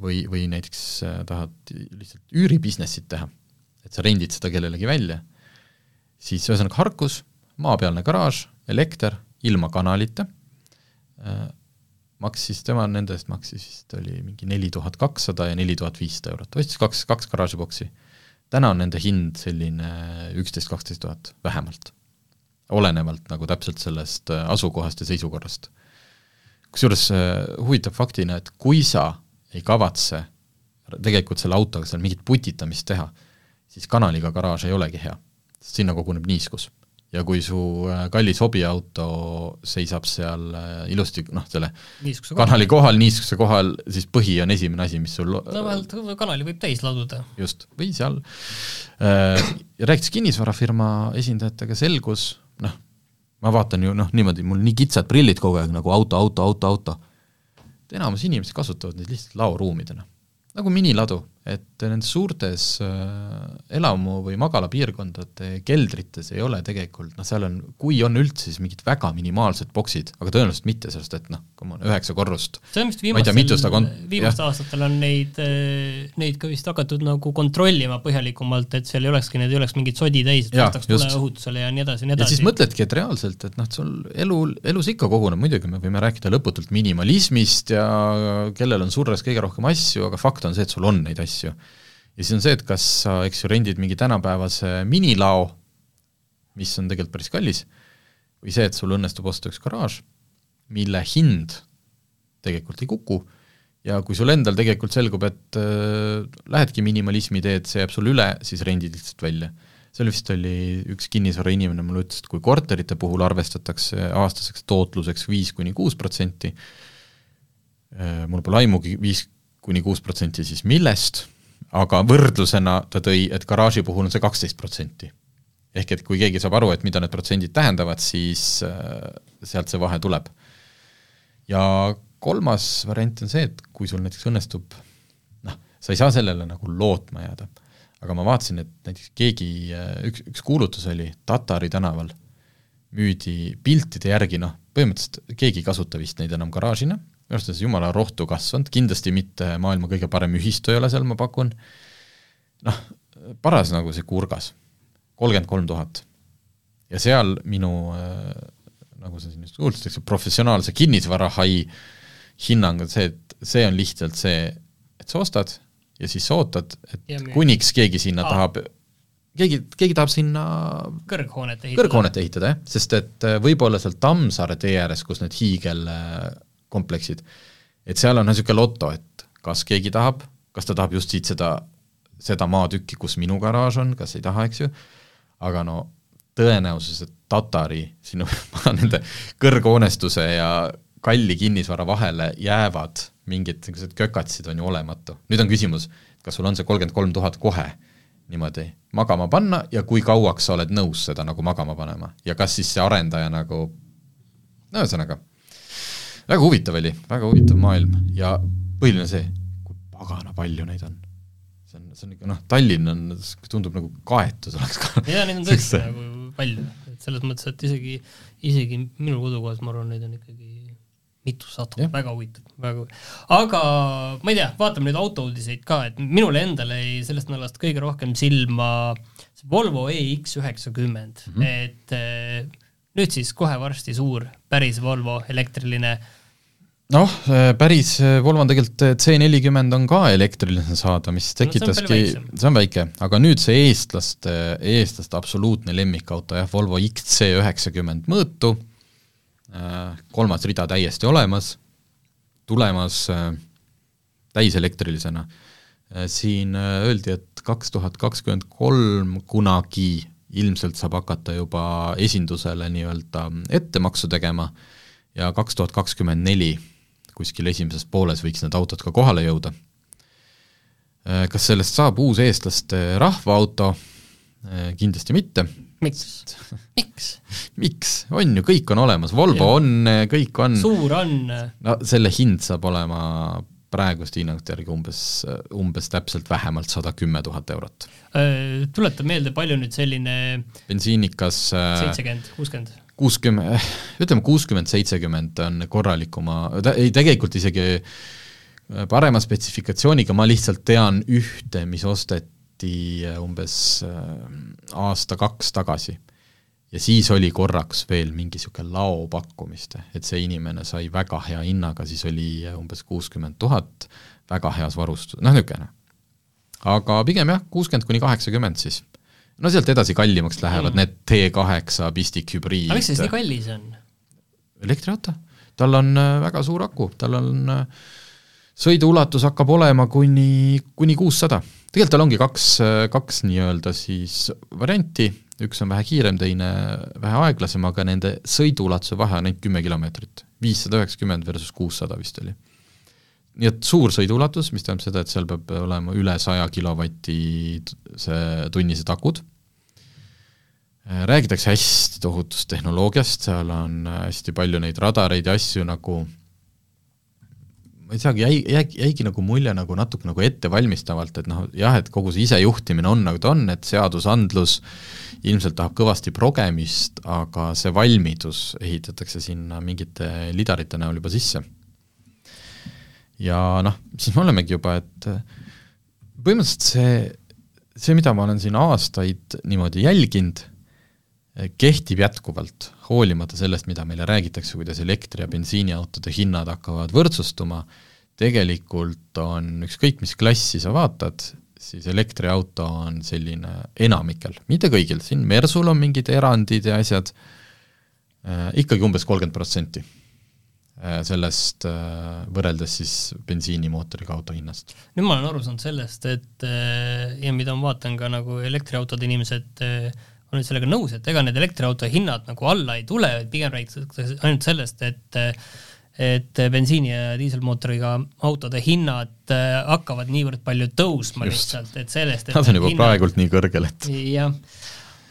või, või näiteks tahad lihtsalt üüribusiness'it teha, et sa rendid seda kellelegi välja, siis ühesõnaga Harkus, maapealne garaaž, elekter, ilma kanalita äh,, maksis, tema nende eest maksis vist oli mingi neli tuhat kakssada ja neli tuhat viissada eurot, ostis kaks, kaks garaažiboksi. täna on nende hind selline üksteist, kaksteist tuhat vähemalt. olenevalt nagu täpselt sellest asukohast ja seisukorrast. kusjuures huvitav faktina, et kui sa ei kavatse tegelikult selle autoga seal mingit putitamist teha, siis kanaliga garaaž ei olegi hea, sest sinna koguneb niiskus. Ja kui su kallis hobiauto seisab seal ilusti noh, selle niiskuse kanali kohal, niiskuse kohal, siis põhi on esimene asi, mis sul no vähemalt kanali võib täis laduda. just, või seal äh,, rääkides kinnisvarafirma esindajatega, selgus, noh, ma vaatan ju noh, niimoodi, mul nii kitsad prillid kogu aeg nagu auto, auto, auto, auto, et enamus inimesed kasutavad neid lihtsalt laoruumidena, nagu miniladu, et nendes suurtes äh, elamu- või magalapiirkondade keldrites ei ole tegelikult, noh seal on, kui on üldse, siis mingid väga minimaalsed boksid, aga tõenäoliselt mitte, sest et noh, come on, üheksa korrust, on ma ei tea, mitu seda viimastel, kon-, viimastel aastatel on neid, neid ka vist hakatud nagu kontrollima põhjalikumalt, et seal ei olekski, need ei oleks mingit sodi täis, et vastaks tuleohutusele ja nii edasi ja nii edasi. siis mõtledki, et reaalselt, et noh, sul elu, elus ikka koguneb, muidugi me võime rääkida lõputult minimalismist ja kellel on surres kõige rohkem asju, aga fakt on see, et sul on neid asju. Ja siis on see, et kas sa, eks ju, rendid mingi tänapäevase minilao, mis on tegelikult päris kallis, või see, et sul õnnestub osta üks garaaž, mille hind tegelikult ei kuku. Ja kui sul endal tegelikult selgub, et äh, lähedki minimalismi teed, see jääb sul üle, siis rendid lihtsalt välja. Seal vist oli üks kinnisvarainimene mulle ütles, et kui korterite puhul arvestatakse aastaseks tootluseks viis kuni kuus protsenti, mul pole aimugi, viis kuni kuus protsenti siis millest, aga võrdlusena ta tõi, et garaaži puhul on see kaksteist protsenti. ehk et kui keegi saab aru, et mida need protsendid tähendavad, siis äh, sealt see vahe tuleb. ja kolmas variant on see, et kui sul näiteks õnnestub noh, sa ei saa sellele nagu lootma jääda, aga ma vaatasin, et näiteks keegi, üks, üks kuulutus oli Tatari tänaval, müüdi piltide järgi, noh, põhimõtteliselt keegi ei kasuta vist neid enam garaažina, minu arust on see jumala rohtu kasvanud, kindlasti mitte maailma kõige parem ühistu ei ole seal, ma pakun, noh, paras nagu see kurgas, kolmkümmend kolm tuhat. ja seal minu äh, nagu sa siin just kuulsid, professionaalse kinnisvarahai hinnang on see, et see on lihtsalt see, et sa ostad ja siis sa ootad, et kuniks keegi sinna Aa. tahab, keegi, keegi tahab sinna kõrghoonet ehitada, kõrghoonet ehitada, jah, sest et äh, võib-olla seal Tammsaare tee ääres, kus need hiigelkompleksid, et seal on niisugune loto, et kas keegi tahab, kas ta tahab just siit seda seda maatükki, kus minu garaaž on, kas ei taha, eks ju, aga no tõenäosus, et Tatari sinu <laughs> nende kõrghoonestuse ja kalli kinnisvara vahele jäävad mingid niisugused kökatsid, on ju olematu. nüüd on küsimus, kas sul on see kolmkümmend kolm tuhat kohe niimoodi magama panna ja kui kauaks sa oled nõus seda nagu magama panema? Ja kas siis see arendaja nagu, no ühesõnaga, väga huvitav oli, väga huvitav maailm ja põhiline see, kui pagana palju neid on. See on, see on ikka noh, Tallinn on, tundub nagu kaetud oleks ka. jaa, neid on tõesti nagu palju, et selles mõttes, et isegi, isegi minu kodukohas ma arvan, neid on ikkagi mitusada, väga huvitav, väga aga ma ei tea, vaatame nüüd autouudiseid ka, et minule endale jäi sellest nädalast kõige rohkem silma see Volvo EX üheksakümmend. Mm, -hmm. et eh, nüüd siis kohe varsti suur päris Volvo elektriline äh, noh, päris Volvo on tegelikult C nelikümmend on ka elektriline saada, mis tekitaski no,, see on väike, aga nüüd see eestlaste, eestlaste absoluutne lemmikauto jah, Volvo XC üheksakümmend mõõtu, kolmas rida täiesti olemas, tulemas täiselektrilisena. siin öeldi, et kaks tuhat kakskümmend kolm kunagi ilmselt saab hakata juba esindusele nii-öelda ettemaksu tegema ja kaks tuhat kakskümmend neli kuskil esimeses pooles võiks need autod ka kohale jõuda. Äh, kas sellest saab uus eestlaste rahvaauto? Äh, kindlasti mitte. miks? <laughs> miks? miks, on ju, kõik on olemas, Volvo ja. on, kõik on. suur on. no selle hind saab olema praeguste hinnangute järgi umbes, umbes täpselt vähemalt sada kümme tuhat eurot. Äh, tuleta meelde, palju nüüd selline bensiinikas seitsekümmend, kuuskümmend? Kuuskümmend, ütleme kuuskümmend, seitsekümmend on korralikuma, ei tegelikult isegi äh, parema spetsifikatsiooniga, ma lihtsalt tean ühte, mis osteti äh, umbes aasta-kaks tagasi. ja siis oli korraks veel mingi niisugune laopakkumist, et see inimene sai väga hea hinnaga, siis oli umbes kuuskümmend tuhat, väga heas varustus, noh niisugune. aga pigem jah, kuuskümmend kuni kaheksakümmend siis no sealt edasi kallimaks lähevad mm. need T8 pistikhübriid. aga miks see siis nii kallis on? elektriauto, tal on äh, väga suur aku, tal on äh, sõiduulatus hakkab olema kuni, kuni kuussada. tegelikult tal ongi kaks, äh, kaks nii-öelda siis varianti, üks on vähe kiirem, teine vähe aeglasem, aga nende sõiduulatuse vahe on ainult kümme kilomeetrit. viissada üheksakümmend versus kuussada vist oli. Nii et suur sõiduulatus, mis tähendab seda, et seal peab olema üle saja kilovati see tunnised akud, räägitakse hästi tohutust tehnoloogiast, seal on hästi palju neid radareid ja asju nagu ma ei teagi, jäi, jäi, jäigi nagu mulje nagu natuke nagu ettevalmistavalt, et noh, jah, et kogu see isejuhtimine on nagu ta on, et seadusandlus ilmselt tahab kõvasti progemist, aga see valmidus ehitatakse sinna mingite lidarite näol juba sisse. Ja noh, siis me olemegi juba, et põhimõtteliselt see see, mida ma olen siin aastaid niimoodi jälginud, kehtib jätkuvalt, hoolimata sellest, mida meile räägitakse, kuidas elektri- ja bensiiniautode hinnad hakkavad võrdsustuma, tegelikult on ükskõik, mis klassi sa vaatad, siis elektriauto on selline enamikel, mitte kõigil, siin Mersul on mingid erandid ja asjad äh,, ikkagi umbes kolmkümmend protsenti. Äh, sellest äh, võrreldes siis bensiinimootoriga auto hinnast. nüüd ma olen aru saanud sellest, et äh, ja mida ma vaatan ka nagu elektriautode inimesed on nüüd sellega nõus, et ega need elektriauto hinnad nagu alla ei tule, pigem räägitakse ainult sellest, et et bensiini- ja diiselmootoriga autode hinnad hakkavad niivõrd palju tõusma Just. lihtsalt, et sellest Nad on juba hinnad... praegult nii kõrgel, et jah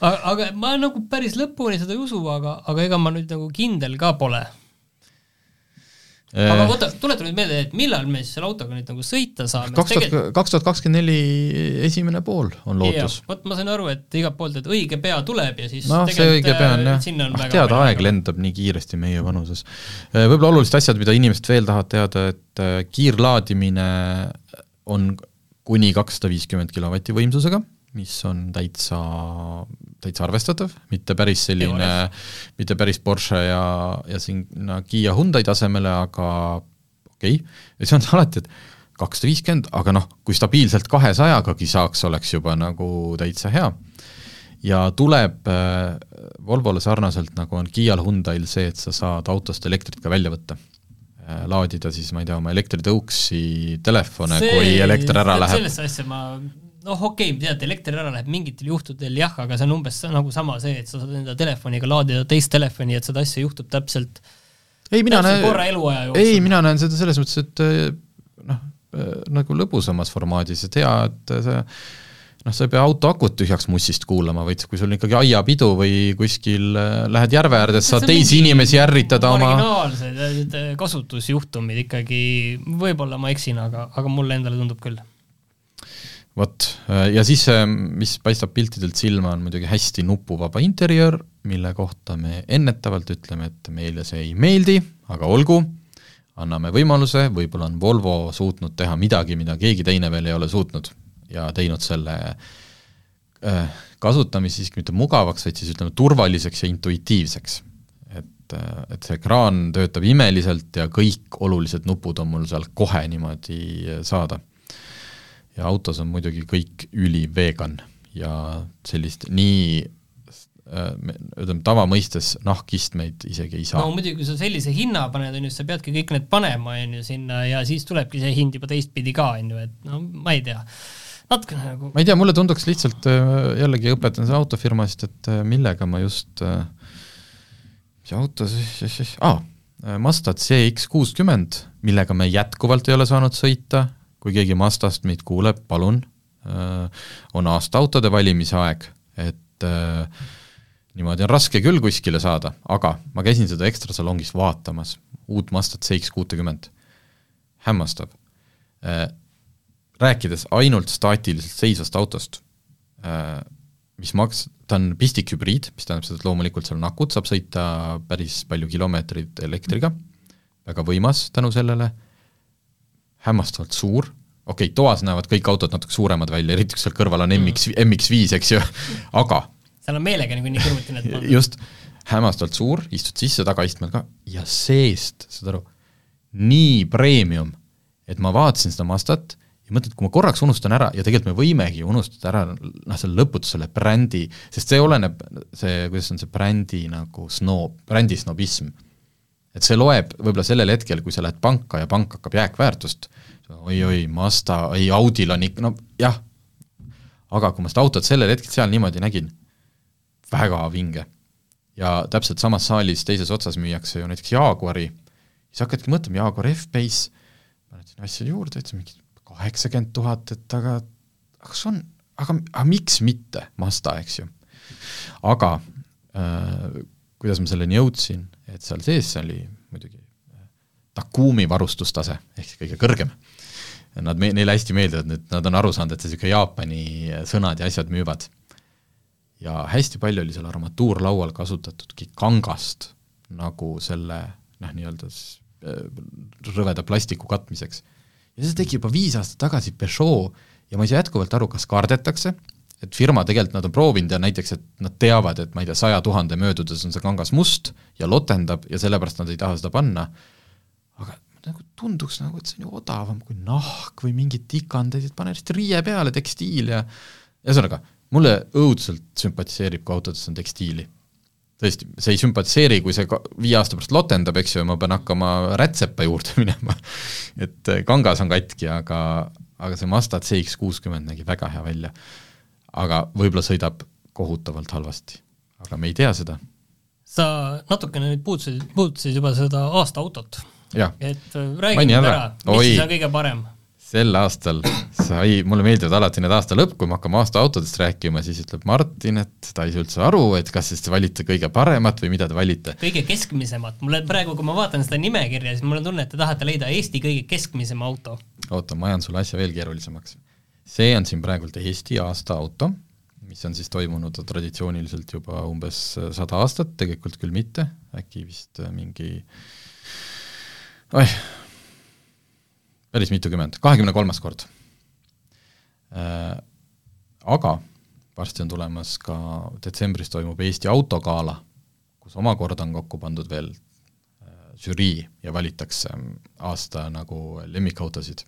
aga, aga ma nagu päris lõpuni seda ei usu, aga, aga ega ma nüüd nagu kindel ka pole aga Äh, oota, tuleta nüüd meelde, et millal me siis selle autoga nüüd nagu sõita saame? kaks tuhat, kaks tuhat kakskümmend neli esimene pool on lootus. vot ma sain aru, et igalt poolt, et õige pea tuleb ja siis noh, see õige pea on jah, ah ah tead, aeg lendab nii kiiresti meie vanuses. võib-olla olulised asjad, mida inimesed veel tahavad teada, et äh, kiirlaadimine on kuni kakssada viiskümmend kilovati võimsusega, mis on täitsa, täitsa arvestatav, mitte päris selline, mitte päris Porsche ja, ja sinna Kiia Hyundai tasemele, aga okei okay., ja see on alati, et kakssada viiskümmend, aga noh, kui stabiilselt kahesajagagi saaks, oleks juba nagu täitsa hea. ja tuleb äh, Volvole sarnaselt, nagu on Kiial Hyundai'l see, et sa saad autost elektrit ka välja võtta äh, laadida siis, ma ei tea, oma elektritõuksi telefone, kui elekter ära läheb. sellesse asja ma noh, okei okay,, tead, elekter ära läheb mingitel juhtudel jah, aga see on umbes nagu sama see, et sa saad enda telefoniga laadida teist telefoni, et seda asja juhtub täpselt ei, mina näen, ei, mina näen seda selles mõttes, et noh, nagu lõbusamas formaadis, et hea, et see noh, sa ei pea auto akut tühjaks mussist kuulama, vaid kui sul on ikkagi aiapidu või kuskil lähed järve äärde, saad teisi inimesi ärritada oma marginaalsed kasutusjuhtumid ikkagi, võib-olla ma eksin, aga, aga mulle endale tundub küll vot, ja siis, mis paistab piltidelt silma, on muidugi hästi nupuvaba interjöör, mille kohta me ennetavalt ütleme, et meile see ei meeldi, aga olgu, anname võimaluse, võib-olla on Volvo suutnud teha midagi, mida keegi teine veel ei ole suutnud ja teinud selle äh, kasutamise siiski mitte mugavaks, vaid siis ütleme turvaliseks ja intuitiivseks. et, et see ekraan töötab imeliselt ja kõik olulised nupud on mul seal kohe niimoodi saada ja autos on muidugi kõik ülivegan ja sellist nii ütleme, tavamõistes nahkistmeid isegi ei saa. no muidugi, kui sa sellise hinna paned, on ju, sa peadki kõik need panema, on ju, sinna ja siis tulebki see hind juba teistpidi ka, on ju, et no ma ei tea, natukene nagu ma ei tea, mulle tunduks lihtsalt, jällegi õpetan seda autofirmast, et millega ma just, mis auto siis, aa, Mazda CX kuuskümmend, millega me jätkuvalt ei ole saanud sõita, kui keegi Mazdast meid kuuleb, palun, on aasta autode valimise aeg, et äh, niimoodi on raske küll kuskile saada, aga ma käisin seda ekstra salongis vaatamas, uut Mazdat CX kuutekümmet, hämmastav. Rääkides ainult staatiliselt seisvast autost, mis maks-, ta on pistikhübriid, mis tähendab seda, et loomulikult seal on akud, saab sõita päris palju kilomeetreid elektriga, väga võimas tänu sellele, hämmastavalt suur, okei okay,, toas näevad kõik autod natuke suuremad välja, eriti kui seal kõrval on MX, MX5, eks ju, <laughs> aga seal on meelega niikuinii kõrvuti need pandud. just, hämmastavalt suur, istud sisse tagaistmel ka ja seest, saad aru, nii premium, et ma vaatasin seda Mazdat ja mõtlen, et kui ma korraks unustan ära ja tegelikult me võimegi unustada ära noh, selle lõputu selle brändi, sest see oleneb, see, kuidas on see brändi nagu snoob, brändi snobism. Et see loeb võib-olla sellel hetkel, kui sa lähed panka ja pank hakkab jääkväärtust, oi-oi, Mazda, ei Audil on ikka, no jah, aga kui ma seda autot sellel hetkel seal niimoodi nägin, väga vinge. ja täpselt samas saalis teises otsas müüakse ju näiteks Jaguari, siis hakkadki mõtlema, Jaguar F-Pace, paned sinna asja juurde, ütlesid mingi kaheksakümmend tuhat, et aga, aga kas on, aga, aga miks mitte Mazda, eks ju. aga äh, kuidas ma selleni jõudsin, et seal sees oli muidugi Takumi varustustase, ehk siis kõige kõrgem. Nad, neile hästi meeldivad, et nad on aru saanud, et see niisugune Jaapani sõnad ja asjad müüvad ja hästi palju oli seal armatuurlaual kasutatudki kangast nagu selle noh, nii-öelda rõveda plastiku katmiseks. ja see tegi juba viis aastat tagasi Peugeot ja ma ei saa jätkuvalt aru, kas kardetakse, et firma tegelikult nad on proovinud ja näiteks, et nad teavad, et ma ei tea, saja tuhande möödudes on see kangas must ja lotendab ja sellepärast nad ei taha seda panna, aga nagu tunduks nagu, et see on ju odavam kui nahk või mingid tikandid, et pane lihtsalt riie peale, tekstiil ja ühesõnaga, mulle õudselt sümpatiseerib, kui autodes on tekstiili. tõesti, see ei sümpatiseeri, kui see viie aasta pärast lotendab, eks ju, ja ma pean hakkama rätsepa juurde <laughs> minema. et kangas on katki, aga, aga see Mazda CX kuuskümmend nägi väga hea välja. Aga võib-olla sõidab kohutavalt halvasti, aga me ei tea seda. sa natukene nüüd puudutasid, puudutasid juba seda aasta autot. et räägi nüüd ära, mis siis on kõige parem? sel aastal sai, mulle meeldivad alati need aasta lõpp, kui me hakkame aasta autodest rääkima, siis ütleb Martin, et ta ei saa üldse aru, et kas siis te valite kõige paremat või mida te valite. kõige keskmisemat, mulle praegu, kui ma vaatan seda nimekirja, siis mul on tunne, et te tahate leida Eesti kõige keskmisema auto. oota, ma ajan sulle asja veel keerulisemaks. See on siin praegult Eesti aasta auto, mis on siis toimunud traditsiooniliselt juba umbes sada aastat, tegelikult küll mitte, äkki vist mingi oih, päris mitukümmend, kahekümne kolmas kord äh,. Aga varsti on tulemas ka, detsembris toimub Eesti autogala, kus omakorda on kokku pandud veel äh, žürii ja valitakse aasta nagu lemmikautosid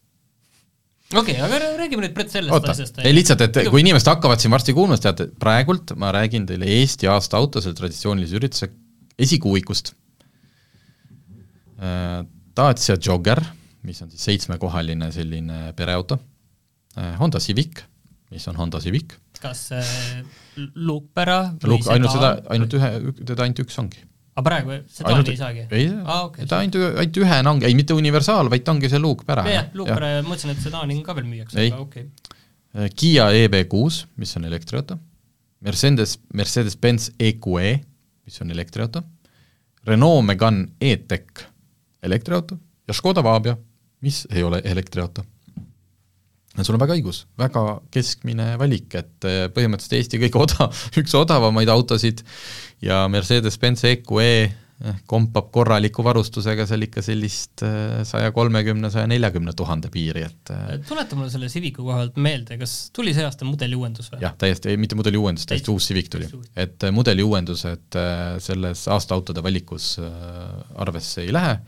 okei okay,, aga räägime nüüd sellest Oota, asjast. ei lihtsalt, et kui inimesed hakkavad siin varsti kuulma, siis teate, praegult ma räägin teile Eesti aasta auto, selle traditsioonilise ürituse esikuuikust äh,. Dacia Jogger mis on siis seitsmekohaline selline pereauto, äh, Honda Civic, mis on Honda Civic. kas äh, luukpära Luuk, ainult seda, ainult ühe, teda ainult üks ongi. Aga praegu seda ainult, ei saagi? ei ah,, okay. ta ainult, ainult ühena ongi, ei mitte universaal, vaid ta ongi see luukpära. jah, luukpära ja mõtlesin, et sedaani ka veel müüakse, aga okei okay.. Kiia EB6, mis on elektriauto, Mercedes, Mercedes-Benz EQE, mis on elektriauto, Renault Megane E-Tech, elektriauto ja Škoda Fabia mis ei ole elektriauto. Sul on väga õigus, väga keskmine valik, et eh, põhimõtteliselt Eesti kõige odav, <laughs> üks odavamaid autosid ja Mercedes-Benz EQE eh, kompab korraliku varustusega seal ikka sellist eh, saja kolmekümne, saja neljakümne tuhande piiri, et tuleta mulle selle Civicu koha pealt meelde, kas tuli see aasta mudeliuuendus või? jah, täiesti, ei mitte mudeliuuendus, täiesti uus Civic tuli. et mudeliuuendused selles aastaautode valikus arvesse ei lähe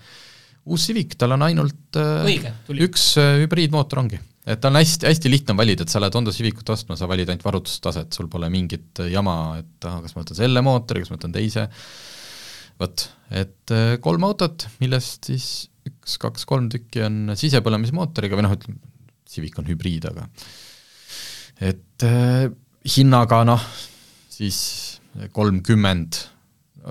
uus Civic, tal on ainult Õige, üks äh, hübriidmootor ongi. Et on hästi, hästi lihtne valida, et sa lähed Honda Civicut ostma, sa valid ainult varustustaset, sul pole mingit jama, et ah, kas ma võtan selle mootori, kas ma võtan teise, vot, et äh, kolm autot, millest siis üks, kaks, kolm tükki on sisepõlemismootoriga või noh, ütleme, Civic on hübriid, aga et äh, hinnaga noh, siis kolmkümmend,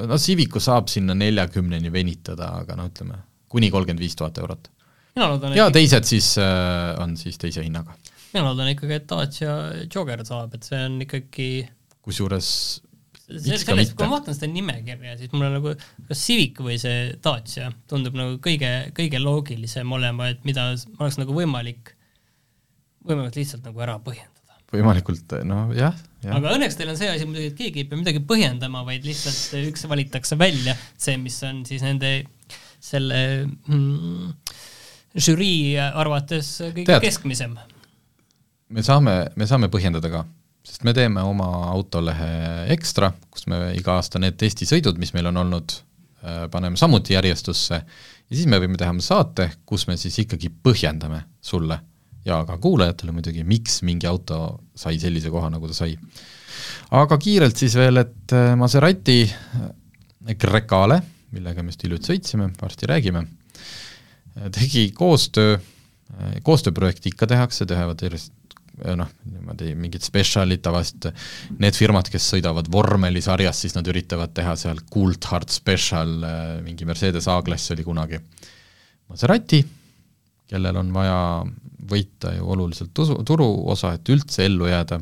no Civicu saab sinna neljakümneni venitada, aga no ütleme, kuni kolmkümmend viis tuhat eurot. Ja ikka... teised siis äh, on siis teise hinnaga. mina loodan ikkagi, et Dacia Jogger saab, et see on ikkagi kusjuures sellest, kui ma vaatan seda nimekirja, siis mulle nagu kas Civic või see Dacia tundub nagu kõige, kõige loogilisem olema, et mida oleks nagu võimalik, võimalikult lihtsalt nagu ära põhjendada. võimalikult, noh jah, jah. aga õnneks teil on see asi muidugi, et keegi ei pea midagi põhjendama, vaid lihtsalt üks valitakse välja, see, mis on siis nende selle mm, žürii arvates kõige Tead, keskmisem. me saame, me saame põhjendada ka, sest me teeme oma autolehe ekstra, kus me iga aasta need testisõidud, mis meil on olnud, äh, paneme samuti järjestusse ja siis me võime teha saate, kus me siis ikkagi põhjendame sulle ja ka kuulajatele muidugi, miks mingi auto sai sellise koha, nagu ta sai. aga kiirelt siis veel, et äh, Maserati Grecale millega me just hiljuti sõitsime, varsti räägime, tegi koostöö, koostööprojekti ikka tehakse, teevad järjest noh, niimoodi mingid spetsialid tavaliselt, need firmad, kes sõidavad vormelisarjas, siis nad üritavad teha seal Coulthard Special, mingi Mercedes A-klass oli kunagi. Maserati, kellel on vaja võita ju oluliselt tusu, turuosa, et üldse ellu jääda,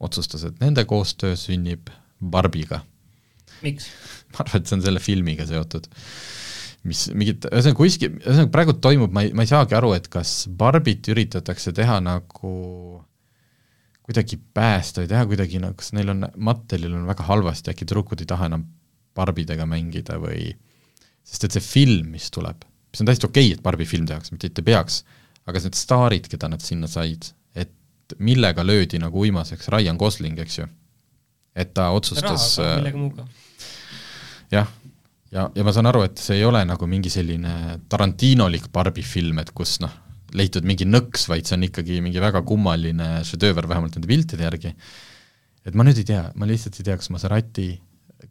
otsustas, et nende koostöö sünnib Barbiga. miks? <laughs> ma arvan, et see on selle filmiga seotud. Mis mingit, ühesõnaga kuskil, ühesõnaga praegu toimub, ma ei, ma ei saagi aru, et kas Barbit üritatakse teha nagu kuidagi päästa või teha kuidagi nagu, kas neil on, materjalil on väga halvasti, äkki tüdrukud ei taha enam Barbidega mängida või sest et see film, mis tuleb, mis on täiesti okei okay,, et Barbi film tehakse, mitte et ei peaks, aga need staarid, keda nad sinna said, et millega löödi nagu uimaseks, Ryan Gosling, eks ju, et ta otsustas rahaga, millegi muuga. jah, ja, ja ma saan aru, et see ei ole nagu mingi selline Tarantinolik Barbi film, et kus noh, leitud mingi nõks, vaid see on ikkagi mingi väga kummaline šedööver, vähemalt nende piltide järgi. et ma nüüd ei tea, ma lihtsalt ei tea, kas Maserati,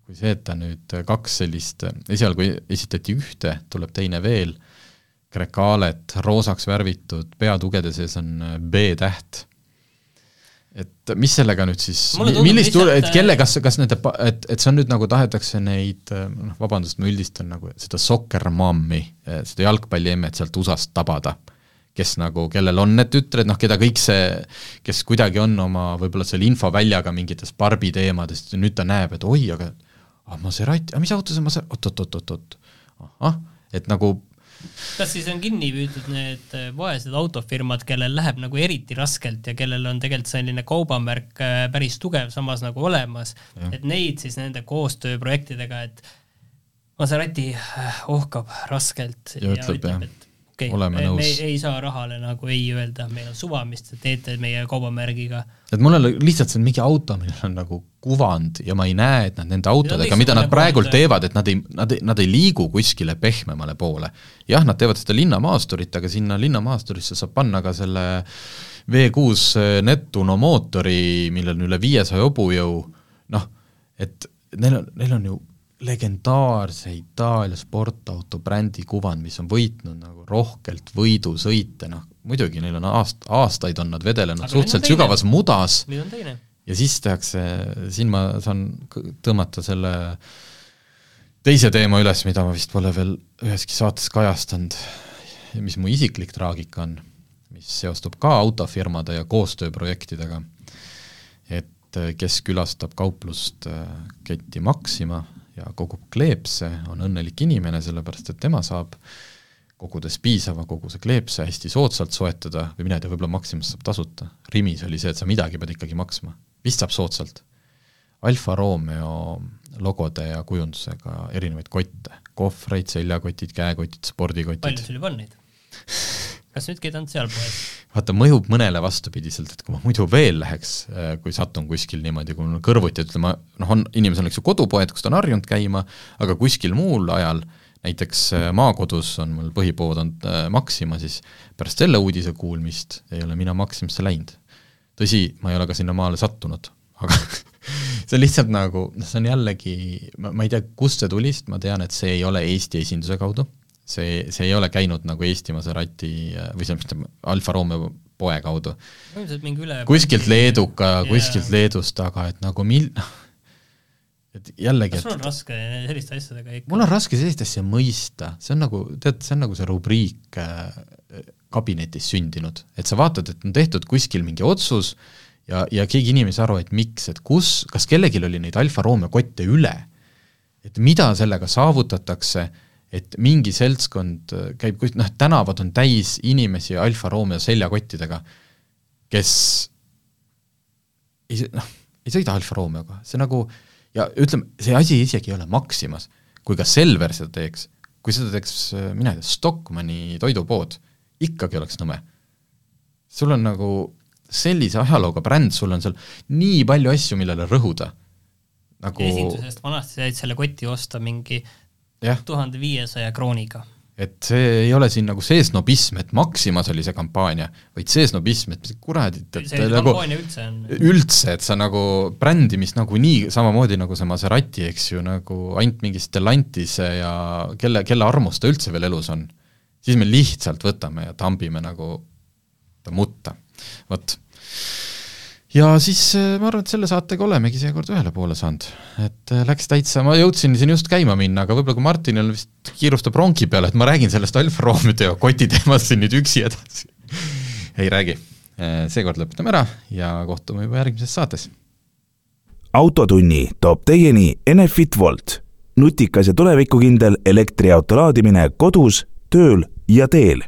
kui see, et ta nüüd kaks sellist, esialgu esitati ühte, tuleb teine veel, Grecale't roosaks värvitud, peatugede sees on B-täht et mis sellega nüüd siis, millist, et kelle, kas, kas nende, et, et see on nüüd nagu tahetakse neid, noh vabandust, ma üldistan nagu seda soccer mom'i, seda jalgpalliemmet sealt USA-st tabada, kes nagu, kellel on need tütred, noh, keda kõik see, kes kuidagi on oma võib-olla selle infoväljaga mingites barbi teemadest ja nüüd ta näeb, et oi, aga ah, Maserati, aga mis auto see Maserati, oot-oot-oot-oot, ahah, et nagu kas siis on kinni püüdnud need äh, vaesed autofirmad, kellel läheb nagu eriti raskelt ja kellel on tegelikult selline kaubamärk äh, päris tugev samas nagu olemas, et neid siis nende koostööprojektidega, et Maserati äh, ohkab raskelt ja, ja ütleb, ütleb, et okei okay,, me, me ei saa rahale nagu ei öelda, meil on suva, mis te teete meie kaubamärgiga. et mul on lihtsalt see on mingi auto, millel on nagu kuvand ja ma ei näe, et nad nende autodega, mida nad praegult teevad, et nad ei, nad ei, nad ei liigu kuskile pehmemale poole. jah, nad teevad seda linnamaasturit, aga sinna linnamaasturisse saab panna ka selle V6 Nettuno mootori, millel on üle viiesaja hobujõu, noh, et neil on, neil on ju legendaarse Itaalia sportauto brändi kuvand, mis on võitnud nagu rohkelt võidusõite, noh muidugi neil on aast-, aastaid on nad vedelenud Aga suhteliselt sügavas mudas ja siis tehakse, siin ma saan tõmmata selle teise teema üles, mida ma vist pole veel üheski saates kajastanud, mis mu isiklik traagika on, mis seostub ka autofirmade ja koostööprojektidega, et kes külastab kauplust ketti Maxima ja kogub kleepse, on õnnelik inimene, sellepärast et tema saab kogudes piisava koguse kleepse hästi soodsalt soetada või mine tea, võib-olla Maximas saab tasuta. Rimis oli see, et sa midagi pead ikkagi maksma. vist saab soodsalt. Alfa Romeo logode ja kujundusega erinevaid kotte, kohvreid, seljakotid, käekotid, spordikotid. palju sul juba on neid? <laughs> kas nüüd käid ainult seal poes? vaata, mõjub mõnele vastupidiselt, et kui ma muidu veel läheks, äh, kui satun kuskil niimoodi, kui mul kõrvuti, ütleme, noh, on, inimesel on eks ju kodupoed, kus ta on harjunud käima, aga kuskil muul ajal, näiteks äh, maakodus on mul põhipood olnud äh, Maxima, siis pärast selle uudise kuulmist ei ole mina Maximasse läinud. tõsi, ma ei ole ka sinna maale sattunud, aga <laughs> see on lihtsalt nagu, noh, see on jällegi, ma, ma ei tea, kust see tuli, sest ma tean, et see ei ole Eesti esinduse kaudu see, see ei ole käinud nagu Eesti Maserati või see, mis ta, Alfa Romeo poe kaudu. kuskilt Leeduka, kuskilt Leedust, aga et nagu mil-, <laughs> et jällegi kas sul on raske selliste asjadega ikka? mul on raske sellist asja mõista, see on nagu, tead, see on nagu see rubriik äh, kabinetis sündinud, et sa vaatad, et on tehtud kuskil mingi otsus ja, ja keegi inimene ei saa aru, et miks, et kus, kas kellelgi oli neid Alfa Romeo kotte üle, et mida sellega saavutatakse et mingi seltskond äh, käib kus-, noh, tänavad on täis inimesi Alfa Romeo seljakottidega, kes ei, noh, ei sõida Alfa Romeoga, see nagu ja ütleme, see asi isegi ei ole Maximas, kui ka Selver seda teeks, kui seda teeks, äh, mina ei tea, Stockmanni toidupood, ikkagi oleks nõme. sul on nagu sellise ajalooga bränd, sul on seal nii palju asju, millele rõhuda. nagu esindusest vanasti said selle koti osta mingi tuhande viiesaja krooniga. Et see ei ole siin nagu see snobism, et Maximas oli see kampaania, vaid see snobism, et kuradit, et see nagu üldse on üldse, et sa nagu brändimist nagu nii, samamoodi nagu see Maserati, eks ju, nagu ainult mingi Stellantise ja kelle, kelle armust ta üldse veel elus on, siis me lihtsalt võtame ja tambime nagu ta mutta, vot ja siis äh, ma arvan, et selle saatega olemegi seekord ühele poole saanud. et äh, läks täitsa, ma jõudsin siin just käima minna, aga võib-olla kui Martinil vist kiirustab rongi peale, et ma räägin sellest Alfa Romeo koti teemast siin nüüd üksi edasi ei räägi. Äh, seekord lõpetame ära ja kohtume juba järgmises saates. autotunni toob teieni Enefit Volt, nutikas ja tulevikukindel elektriauto laadimine kodus, tööl ja teel